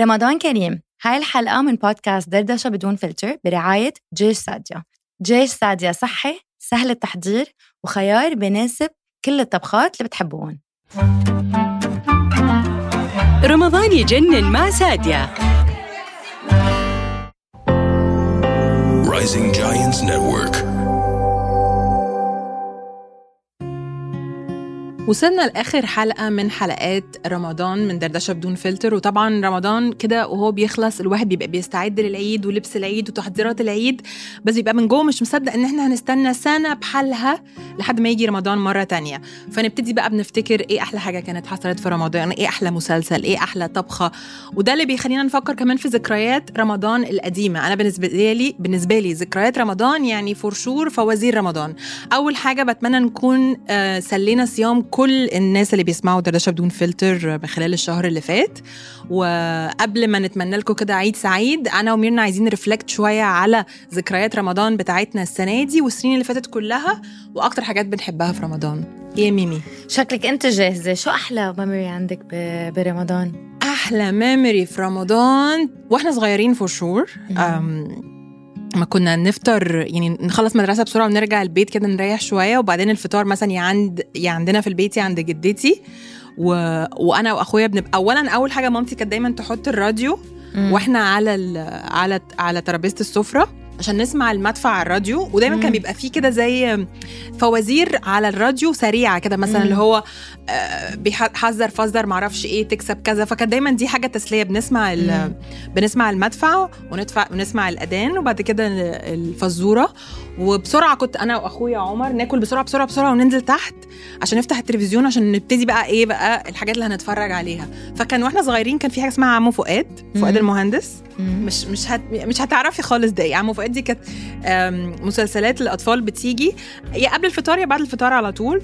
رمضان كريم. هاي الحلقة من بودكاست دردشة بدون فلتر برعاية جيش ساديا جيش ساديا صحي سهل التحضير وخيار بناسب كل الطبخات اللي بتحبوهم رمضان يجنن مع سادية Rising Giants Network. وصلنا لآخر حلقة من حلقات رمضان من دردشة بدون فلتر. وطبعا رمضان كده وهو بيخلص الواحد بيبقى بيستعد للعيد ولبس العيد وتحضيرات العيد بس بيبقى من جوه مش مصدق إن إحنا هنستنى سنة بحالها لحد ما يجي رمضان مرة تانية. فنبتدي بقى بنفتكر إيه أحلى حاجة كانت حصلت في رمضان إيه أحلى مسلسل إيه أحلى طبخة. وده اللي بيخلينا نفكر كمان في ذكريات رمضان القديمة. أنا بالنسبة لي بالنسبة لي ذكريات رمضان يعني فرشور فوازير رمضان. أول حاجة بتمنى نكون آه، سلينا صيام كل الناس اللي بيسمعوا دردشة بدون فلتر خلال الشهر اللي فات. وقبل ما نتمنى لكم كده عيد سعيد أنا وميرنا عايزين reflect شوية على ذكريات رمضان بتاعتنا السنة دي والسنين اللي فاتت كلها وأكتر حاجات بنحبها في رمضان. يا ميمي. شكلك أنت جاهزة. شو أحلى memory عندك برمضان؟ أحلى ميموري في رمضان وإحنا صغيرين for sure ما كنا نفطر يعني نخلص مدرسة بسرعة ونرجع البيت كده نريح شوية وبعدين الفطار مثلا يا عند يا عندنا في البيت يا عند جدتي. و... وأنا وأخويا بنبقى اولا أول حاجة مامتي كانت دايما تحط الراديو وإحنا على ال... على على ترابيزة السفرة. عشان نسمع المدفع على الراديو ودايما مم. كان بيبقى فيه كده زي فوازير على الراديو سريعة كده مثلا مم. اللي هو آه، بيحذر فزر معرفش إيه تكسب كذا فكان دايما دي حاجة تسلية بنسمع. بنسمع المدفع وندفع ونسمع الأذان وبعد كده الفزورة وبسرعة كنت أنا وأخويا عمر ناكل بسرعة بسرعة بسرعة وننزل تحت عشان نفتح التلفزيون عشان نبتدي بقى إيه بقى الحاجات اللي هنتفرج عليها فكان وإحنا صغيرين كان في حاجة اسمها عمو فؤاد. فؤاد المهندس. مش مش هت مش هتعرفي خالص ده. عمو فؤاد دي كانت مسلسلات الاطفال بتيجي. يا قبل الفطار يا بعد الفطار على طول.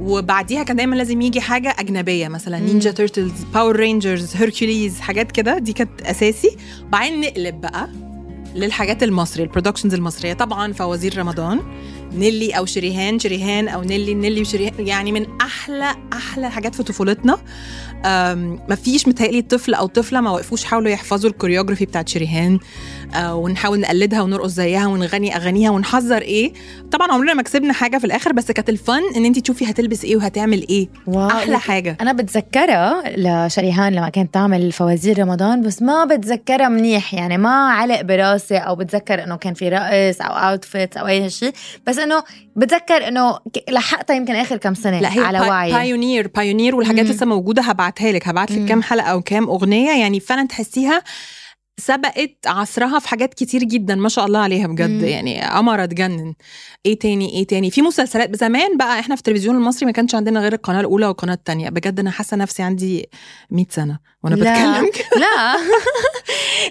وبعديها كان دايما لازم يجي حاجة أجنبية مثلا مم. Ninja Turtles Power Rangers Hercules حاجات كده. دي كانت أساسي. بعدين نقلب بقى للحاجات المصري ال productions المصرية. طبعا فوازير رمضان. نيلي أو شريهان شريهان أو نيلي نيلي وشريهان يعني من أحلى أحلى حاجات في طفولتنا. مفيش متهيألي طفل أو طفلة ما وقفوش حاولوا يحفظوا ال choreography بتاعت شريهان. آه، ونحاول نقلدها ونرقص زيها ونغني أغانيها ونحذر إيه. طبعا عمرنا ما كسبنا حاجة في الآخر بس كانت ال fun إن انت تشوفي هتلبس إيه وهتعمل إيه. wow. أحلى حاجة. أنا بتذكرها لشريهان لما كانت تعمل فوازير رمضان بس ما بتذكرها منيح يعني ما علق براسي أو بتذكر إنه كان في رقص أو outfit أو أي شيء بس إنه بتذكر إنه لحقتها يمكن آخر كم سنة لا هي على وعي pioneer pioneer والحاجات. لسه موجودة هبعتها لك هبعت لك. كام حلقة أو كام أغنية يعني فعلا تحسيها سبقت عصرها في حاجات كتير جدا ما شاء الله عليها بجد. مم. يعني قمرة تجنن إيه تاني؟ إيه تاني؟ في مسلسلات. زمان بقى إحنا في التلفزيون المصري ما كانش عندنا غير القناة الأولى والقناة التانية. بجد أنا حاسة نفسي عندي 100 سنة وأنا لا. بتكلم كده. لا.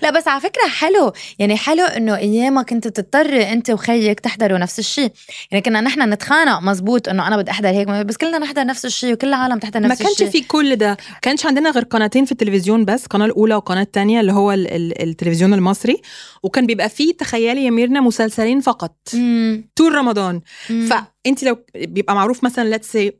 لا بس على فكرة حلو. يعني حلو إنه ايامها كنت تضطري أنت وخيك تحضروا نفس الشيء. يعني كنا نحن نتخانق مزبوط إنه أنا بدي أحضر هيك بس كلنا نحضر نفس الشيء وكل العالم تحضر ما نفس كانش الشيء. في كل ده. كانش عندنا غير قناتين في التلفزيون بس القناه الأولى والقناه الثانية اللي هو ال- ال- التلفزيون المصري وكان بيبقى فيه تخيلي يا ميرنا مسلسلين فقط مم. طول رمضان مم. فأنت لو بيبقى معروف مثلا let's say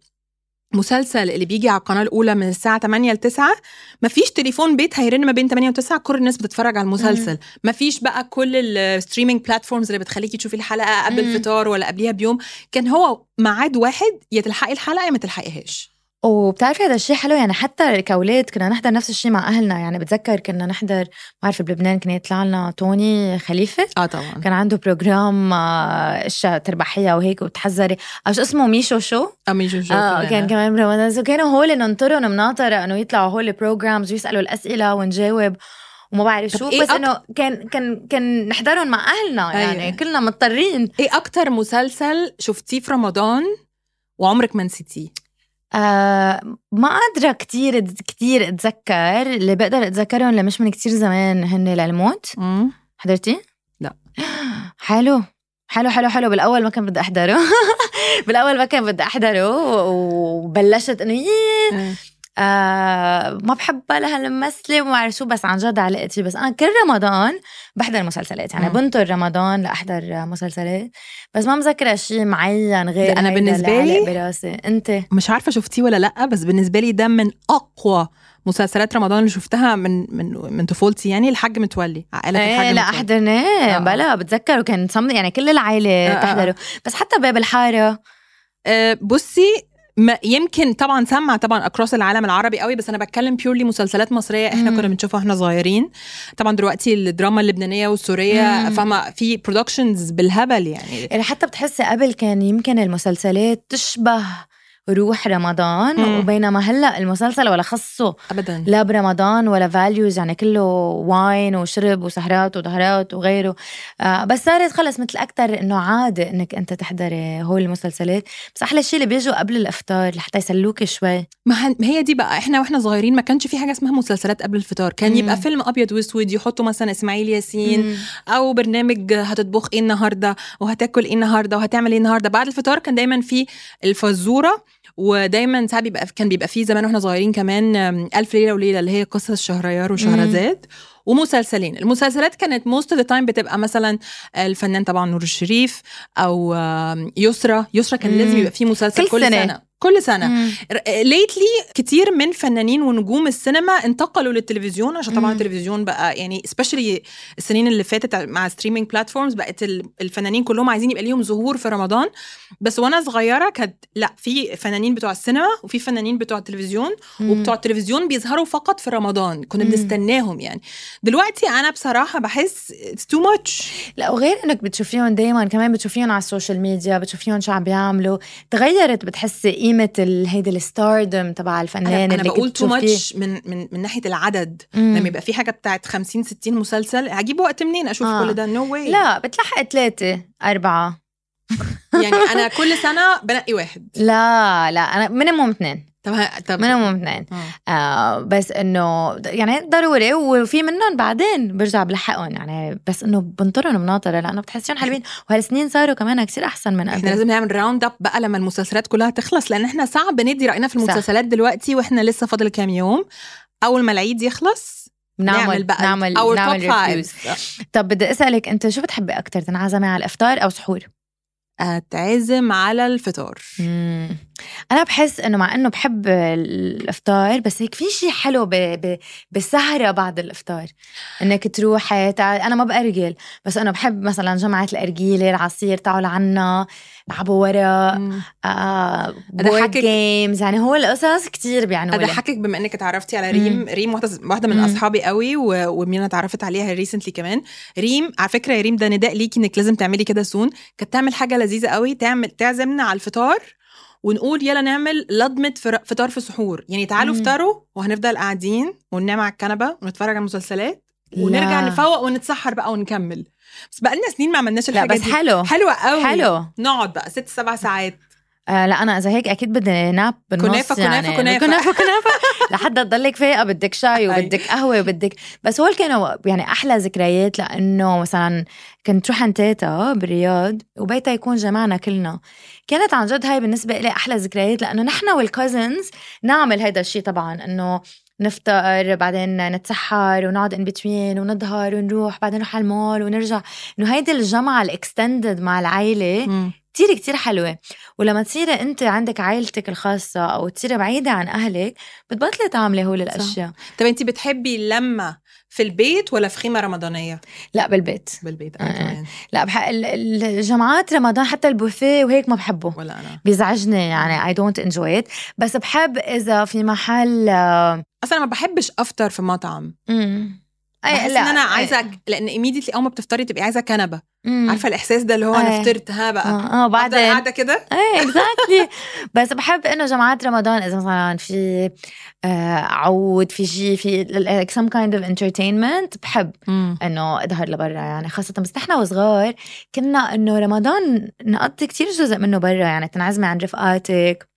مسلسل اللي بيجي على القناة الأولى من الساعة 8 ل 9 مفيش تليفون بيت هيرن ما بين 8 و 9 كل الناس بتتفرج على المسلسل مفيش بقى كل ال streaming platforms اللي بتخليكي تشوفي الحلقة قبل مم. الفطار ولا قبليها بيوم كان هو ميعاد واحد يا تلحقي الحلقة يا ما تلحقيهاش وبتعرفي هذا الشيء حلو؟ يعني حتى كأولاد كنا نحضر نفس الشيء مع أهلنا. يعني بتذكر كنا نحضر بعرف بلبنان كان يطلع لنا توني خليفة. آه طبعا. كان عنده program آه، اشياء تربحية وهيك وبتحذري أو شو اسمه؟ ميشو شو؟ امي جوجو آه كان كمان برمضان so كانوا هول ننطرهم مناطره إنه يطلعوا هول ال programs ويسألوا الأسئلة ونجاوب. وما بعرف شو إيه بس إنه كان كان كان نحضرهم مع أهلنا. يعني أيوة. كلنا مضطرين. إيه أكتر مسلسل شفتيه في رمضان وعمرك ما نسيتيه؟ آه ما قادرة كتير كتير أتذكر اللي بقدر اتذكرهم اللي مش من كتير زمان هن للموت. حضرتي؟ لا. حلو. حلو حلو حلو. بالأول ما كان بدي أحضره. بالأول ما كان بدي أحضره وبلشت إنه آه ما بحبها لهالممثله وما بعرف شو بس عن جد علقتي بس أنا كل رمضان بحضر مسلسلات. يعني. بنطر رمضان لأحضر مسلسلات. بس ما مذكرة شيء معين غير بالنسبة اللي لي- براسي. أنت؟ مش عارفة شفتيه ولا لأ بس بالنسبة لي ده من أقوى مسلسلات رمضان اللي شفتها من من من طفولتي. يعني الحاج متولي عائلة الحاج إيه لا. أحضرناه. آه. بلا بتذكر وكان صمد يعني كل العائله آه،. تحضره بس حتى باب الحارة. بصي ما يمكن طبعا سمع طبعا across العالم العربي قوي بس أنا بتكلم purely مسلسلات مصرية إحنا مم. كنا بنشوفها وإحنا صغيرين طبعا دلوقتي الدراما اللبنانية والسورية. فاهمه في productions بالهبل يعني يعني حتى بتحسي قبل كان يمكن المسلسلات تشبه روح رمضان مم. وبينما هلأ المسلسل ولا خصه ابدا لا برمضان ولا values يعني كله واين وشرب وسهرات وظهرات وغيره آه بس صارت خلص مثل أكثر إنه عادي إنك أنت تحضري هول المسلسلات بس أحلى شيء اللي بيجوا قبل الإفطار لحتى يسلوكي شوي ما هي دي بقى إحنا وإحنا صغيرين ما كانش في حاجة اسمها مسلسلات قبل الفطار كان مم. يبقى فيلم أبيض وأسود يحطوا مثلا إسماعيل ياسين مم. أو برنامج هتطبخ إيه النهارده وهتاكل إيه النهارده وهتعمل إيه النهارده بعد الفطار كان دايما في الفزورة ودايما ساعات بيبقى كان بيبقى فيه زمان وإحنا صغيرين كمان أم، ألف ليلة وليلة اللي هي قصص شهريار وشهرزاد ومسلسلين المسلسلات كانت most of the time بتبقى مثلا الفنان طبعا نور الشريف أو يسرا يسرا كان. لازم يبقى فيه مسلسل كل كل, سنة. سنة كل مم. lately كتير من فنانين ونجوم السينما انتقلوا للتلفزيون عشان طبعا مم. التلفزيون بقى يعني especially السنين اللي فاتت مع streaming platforms بقت ال- الفنانين كلهم عايزين يبقى ليهم ظهور في رمضان بس وأنا صغيرة كانت لأ في فنانين بتوع السينما وفي فنانين بتوع التلفزيون مم. وبتوع التلفزيون بيظهروا فقط في رمضان كنا. بنستناهم يعني دلوقتي أنا بصراحة بحس it's too much لأ وغير إنك بتشوفيهم دايما كمان بتشوفيهم على ال social media بتشوفيهم شو عم بيعملوا تغيرت بتحسي قيمة هيدي ال stardom تبع الفنان أنا, أنا اللي بقول too. much من من من ناحية العدد مم. لما يبقى في حاجة بتاعت 50 60 مسلسل هجيب وقت منين أشوف آه. كل ده نو no واي لا بتلحق ثلاثة أربعة يعني أنا كل سنة بنقي واحد لا لا أنا minimum اثنين طب طب minimum اثنين آه. آه بس إنه يعني ضروري وفي منهم بعدين برجع بلحقهم يعني بس إنه بنطرهم بناطرة لأنه بتحسيهم حلوين وهالسنين صاروا كمان كثير أحسن من إحنا قبل لازم نعمل round up بقى لما المسلسلات كلها تخلص لأن إحنا صعب ندي رأينا في صح. المسلسلات دلوقتي وإحنا لسه فاضل كام يوم أول ما العيد يخلص نعمل بقى نعمل نعمل. reviews طب بدي أسألك أنت شو بتحبي أكتر تنعزمي على الإفطار أو سحور؟ أتعزم على الفطار مم. أنا بحس إنه مع إنه بحب الأفطار بس هيك في شيء حلو ب... ب... بالسهره بعد الأفطار إنك تروحي تع... أنا ما بأرجل بس أنا بحب مثلا جمعة الأرجيلة العصير تعوا لعنا لعبوا ورق. آه board games يعني هو القصص كتير بيعنوا اضحكك بما إنك اتعرفتي على ريم مم. ريم واحدة من مم. أصحابي قوي و- ومين اتعرفت عليها recently كمان ريم على فكرة يا ريم ده نداء ليكي إنك لازم تعملي كده سون كانت تعمل حاجة لذيذة قوي تعمل تعزمنا على الفطار ونقول يلا نعمل لضمة فطار في سحور. يعني تعالوا. افطروا وهنفضل قاعدين وننام على الكنبة ونتفرج على المسلسلات لا. ونرجع نفوق ونتسحر بقى ونكمل. بس بقى لنا سنين ما عملناش لا الحاجة بس دي. حلو. حلوة قوي. حلو. نقعد بقى ست سبع ساعات. آه لا أنا إذا هيك أكيد بدي ناب بالنص كنافة، كنافة، يعني كنافة. كنافة كنافة. لحتى تضلك فايقة بدك شاي أي. وبدك قهوة وبدك بس هول كانوا يعني أحلى ذكريات لأنه مثلا كنت تروح عند تيتا بالرياض وبيتها يكون جمعنا كلنا كانت عن جد هاي بالنسبة لي أحلى ذكريات لأنه نحن وال cousins نعمل هيدا الشيء طبعا إنه نفطر بعدين نتسحر ونقعد in between ونظهر ونروح بعدين نروح على المول ونرجع إنه هيدي الجمعة ال extended مع العائله. كتير كتير حلوة. ولما تصيري انت عندك عائلتك الخاصة أو تصيري بعيدة عن أهلك بتبطلي تعملي هول الأشياء. طب انت بتحبي اللمة في البيت ولا في خيمة رمضانية؟ لا بالبيت. بالبيت آه. أنا كمان. لا بح... ال- ال- الجمعات رمضان حتى البوفيه وهيك ما بحبه. ولا أنا. بيزعجني يعني I don't enjoy it. بس بحب إذا في محل آه، أصلا ما بحبش أفطر في مطعم. امم بحس إن أنا عايزة لأن ايميديتلي أول ما بتفطري تبقي عايزة كنبة. عارفه عارفة الإحساس ده اللي هو أنا أي. فطرت ها بقى. آه بعدين؟ قاعدة كده. إيه اكزاكتلي بس بحب إنه جماعات رمضان إذا مثلا في آه عود في شيء في like some kind of entertainment بحب إنه أظهر لبرا يعني. خاصة بس نحن وصغار كنا إنه رمضان نقضي كتير جزء منه برا يعني. تنعزمي عن رفقاتك.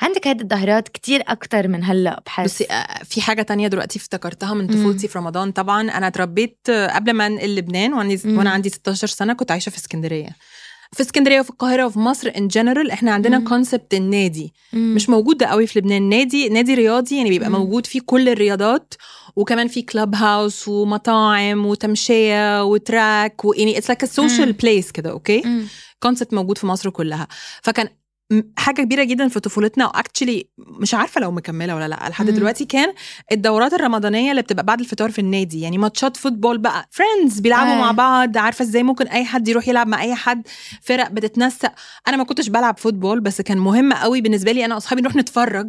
عندك هيدي الظهرات كتير أكتر من هلا بحس بصي آه، في حاجة تانية دلوقتي افتكرتها من. طفولتي في رمضان طبعا أنا اتربيت آه، قبل ما أنقل لبنان. وأنا عندي 16 سنة كنت عايشة في اسكندرية في اسكندرية وفي القاهرة وفي مصر in general إحنا عندنا. concept النادي مم. مش موجود ده قوي في لبنان نادي نادي رياضي يعني بيبقى مم. موجود فيه كل الرياضات وكمان في club house ومطاعم وتمشية و track ويعني it's like social. place كده okay. concept موجود في مصر كلها فكان حاجة كبيرة جدا في طفولتنا. و actually مش عارفة لو مكملة ولا لأ. لحد مم. دلوقتي كان الدورات الرمضانية اللي بتبقى بعد الفطار في النادي. يعني ماتشات football بقى. friends بيلعبوا أي. مع بعض. عارفة إزاي ممكن أي حد يروح يلعب مع أي حد. فرق بتتنسق. أنا ما كنتش بلعب football بس كان مهم قوي بالنسبة لي أنا وأصحابي نروح نتفرج.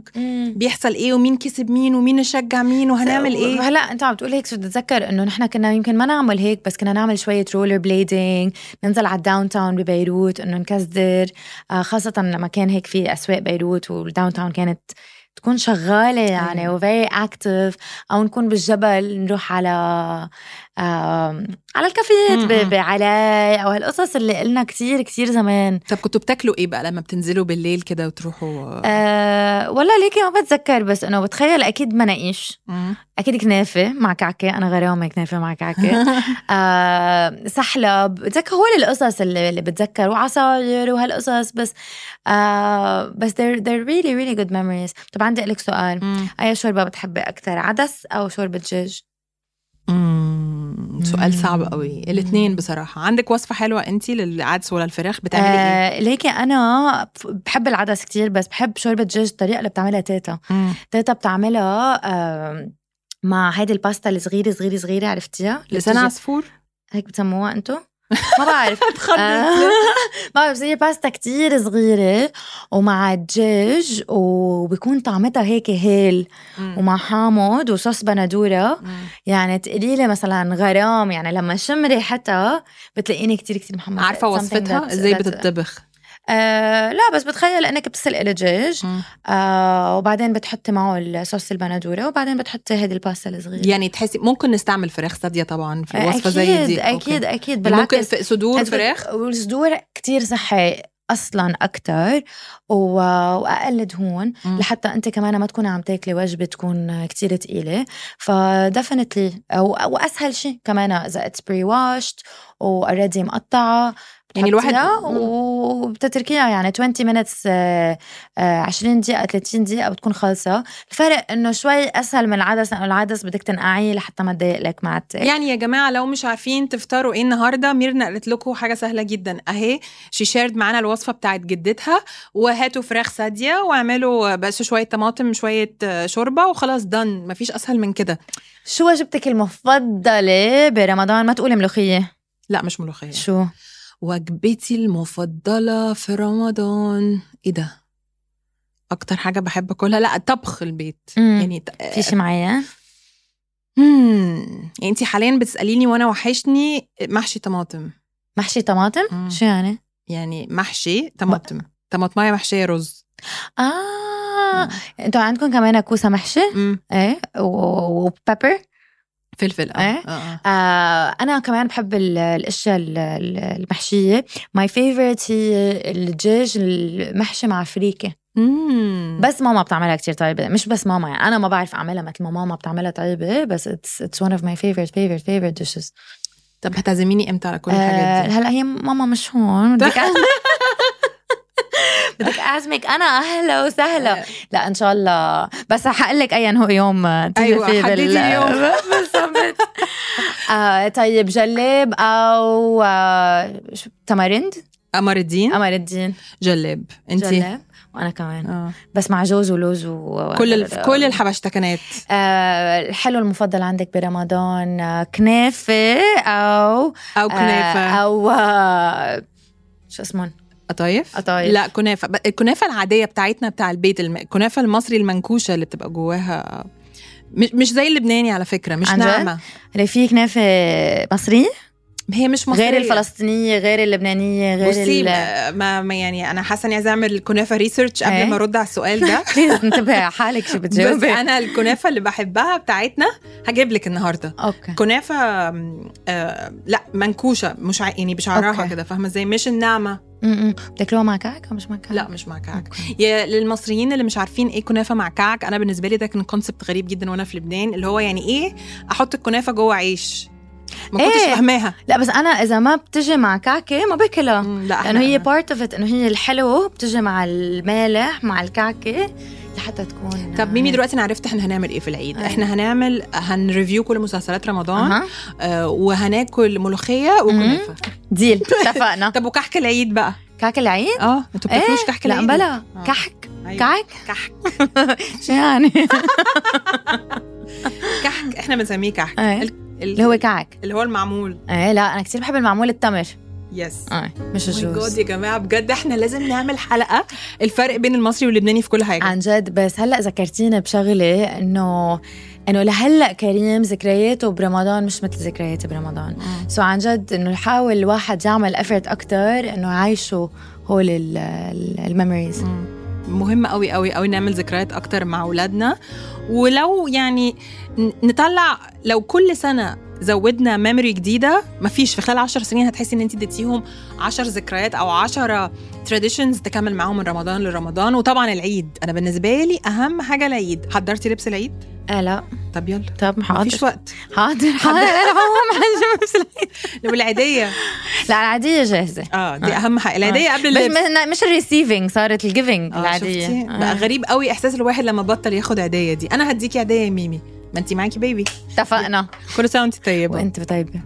بيحصل إيه؟ ومين كسب مين؟ ومين نشجع مين؟ وهنعمل إيه؟ هلا أنت عم تقول هيك صرت اتذكر إنه نحن كنا يمكن ما نعمل هيك بس كنا نعمل شوية rollerblading ننزل على ال downtown ببيروت إنه نكزدر آه خاصة لما كان هيك في أسواق بيروت وال downtown كانت تكون شغالة يعني أيوة. و very active أو نكون بالجبل نروح على على الكافيات م-م. ب- بعلاي أو هالقصص اللي قلنا كتير كتير زمان. طب كنتوا بتاكلوا إيه بقى لما بتنزلوا بالليل كده وتروحوا؟ آه والله ليكي ما بتذكر بس انه بتخيل أكيد مناقيش. أكيد كنافة مع كعكة أنا غرامه كنافة مع كعكة. آه سحلب بتذكر هول القصص اللي, اللي بتذكر وعصاير وهالقصص بس آه بس they're, they're really really good memories. طب عندي لك سؤال. أي شوربة بتحبي أكثر عدس أو شوربة دجاج؟ مم. سؤال صعب قوي. الاثنين بصراحة. عندك وصفة حلوة انت للعدس ولا الفراخ؟ بتعملي إيه؟ آه ليكي أنا بحب العدس كتير بس بحب شوربة دجاج الطريقة اللي بتعملها تيتا. مم. تيتا بتعملها آه مع هيدي الباستا الصغيرة صغيرة صغيرة عرفتيها؟ لسان عصفور هيك بتسموها انتو؟ ما بعرف. آه، ما بعرف زي باستا كتير صغيرة ومع الدجاج وبيكون طعمتها هيك هيل. ومع حامض وصوص بندورة. يعني تقولي لي مثلا غرام يعني لما شم ريحتها بتلاقيني كتير كتير محمسة It's something وصفتها؟ إزاي بتطبخ؟ آه لا بس بتخيل إنك بتسلقي الدجاج. آه وبعدين بتحطي معه الصوص البندورة وبعدين بتحطي هيدي الباستا الصغيرة. يعني تحسي ممكن نستعمل فراخ سادية طبعا في وصفه زي دي. أكيد okay. أكيد ممكن بالعكس. في صدور فراخ؟ والصدور كتير صحي أصلا أكتر و... وأقل دهون. لحتى أنت كمان ما تكوني عم تاكلي وجبة تكون كتير تقيلة. ف definitely وأسهل شيء كمان إذا it's pre-washed و already مقطعة. يعني الواحد-. وبتتركيها يعني 20 minutes آه، آه، 20 دقيقة 30 دقيقة بتكون خالصة الفرق إنه شوي أسهل من العدس لأنه العدس بدك تنقعيه لحتى ما تضايق لك معدتك يعني يا جماعة لو مش عارفين تفطروا إيه النهارده ميرنا قالت لكم حاجة سهلة جدا. أهي شي شيرد معانا الوصفة بتاعت جدتها وهاتوا فراخ ساديه واعملوا بس شوية طماطم شوية آه، شوربة وخلاص دن مفيش أسهل من كده. شو وجبتك المفضلة برمضان؟ ما تقولي ملوخية. لا مش ملوخية. شو؟ وجبتي المفضلة في رمضان. إيه ده؟ أكتر حاجة بحب أكلها. لا طبخ البيت. مم. يعني شي معين مم. يعني انت حاليا بتسأليني وأنا وحشني محشي طماطم. محشي طماطم؟ مم. شو يعني؟ يعني محشي طماطم. طماطماية محشية رز. آه. أنتوا عندكم كمان كوسة محشي؟ مم. إيه؟ و pepper فلفل آه, إيه؟ آه. آه. أنا كمان بحب ال- الأشياء ال- ال- المحشية. my favorite هي الدجاج المحشي مع فريكه مم. بس ماما بتعملها كتير طيبة. مش بس ماما يعني أنا ما بعرف أعملها مثل ما ماما بتعملها طيبة بس it's one of my favorite favorite favorite dishes. طب هتعزميني إمتى على كل آه الحاجات دي؟ هلأ هي ماما مش هون. بدك أعزم- بدك أعزمك أنا أهلا وسهلا. لا إن شاء الله. بس حقول لك ايا هو يوم تيجي أيوة، فيه حددي اليوم. بالضبط. آه طيب جلاب أو آه تمارند قمر الدين قمر الدين جلاب. انت؟ جلاب. وأنا كمان. آه. بس مع جوز ولوز و كل ال... كل الحبشتكنات. آه الحلو المفضل عندك برمضان آه كنافة أو أو كنافة. آه أو آه شو اسمهم قطايف قطايف. لا كنافة الكنافة العادية بتاعتنا بتاع البيت الم... الكنافة المصري المنكوشة اللي بتبقى جواها مش مش زي اللبناني على فكرة مش؟ ناعمة في كنافة مصرية هي مش مصرية غير الفلسطينية غير اللبنانية غير بصي ال- ما, ما يعني أنا حاسة إني عايزة أعمل كنافة ريسيرش قبل إيه؟ ما أرد على السؤال ده انتبهي على حالك شو بس بتجاوبي أنا الكنافة اللي بحبها بتاعتنا هجيب لك النهارده okay كنافة آه لا منكوشة مش ع... يعني بشعرها. كده فاهمة إزاي مش الناعمة. بتاكلوها مع كعك أو مش مع كعك؟ لا مش مع كعك. يا للمصريين اللي مش عارفين إيه كنافة مع كعك أنا بالنسبة لي ده كان concept غريب جدا وأنا في لبنان اللي هو يعني إيه أحط الكنافة جوه عيش ما كنتش إيه. فاهماها. لا بس أنا إذا ما بتجي مع كعكة ما باكلها لا لأنه هي part of إنه هي الحلو بتجي مع المالح مع الكعكة لحتى تكون طب ميمي دلوقتي أنا عرفت إحنا هنعمل إيه في العيد. أيوة. إحنا هنعمل هن review كل مسلسلات رمضان أها. آه وهناكل ملوخية وكنافة. deal اتفقنا. طب وكحك العيد بقى؟ كعك العيد؟ آه أنتوا بتاكلوش كحك لا العيد. بلا. آه. كحك؟ أيوة. كعك؟ كحك. شو يعني؟ كحك إحنا بنسميه كحك. إيه. اللي هو كعك اللي هو المعمول. إيه لا أنا كثير بحب المعمول التمر. yes آه مش Oh الجوز. God يا جماعة بجد إحنا لازم نعمل حلقة الفرق بين المصري واللبناني في كل حاجة. عن جد بس هلأ ذكرتيني بشغلة إنه إنه لهلأ كريم ذكرياته برمضان مش مثل ذكرياتي برمضان. so عن جد إنه يحاول الواحد يعمل effort أكتر إنه يعيشوا هول ال memories. مهم قوي قوي قوي نعمل ذكريات أكتر مع أولادنا. ولو يعني نطلع لو كل سنة زودنا memory جديدة. مفيش في خلال 10 سنين هتحسي إن انت اديتيهم 10 ذكريات أو 10 traditions تكمل معاهم من رمضان لرمضان. وطبعا العيد. أنا بالنسبة لي أهم حاجة العيد. حضرتي لبس العيد؟ آه لا. طب يلا. طب مفيش حاضر وقت. حاضر حاضر. العموم حنجيب بس العيد. والعيدية. لا العيدية جاهزة. آه دي آه. أهم حاجة. العيدية قبل بس اللبس. مش ال receiving صارت ال giving العيدية. شفتي؟ آه. بقى غريب قوي إحساس الواحد لما بطل ياخد عيدية دي. أنا هديكي عيدية يا ميمي. ما انت معاكي baby اتفقنا. كل سنة وانت طيبة. وانت طيبة.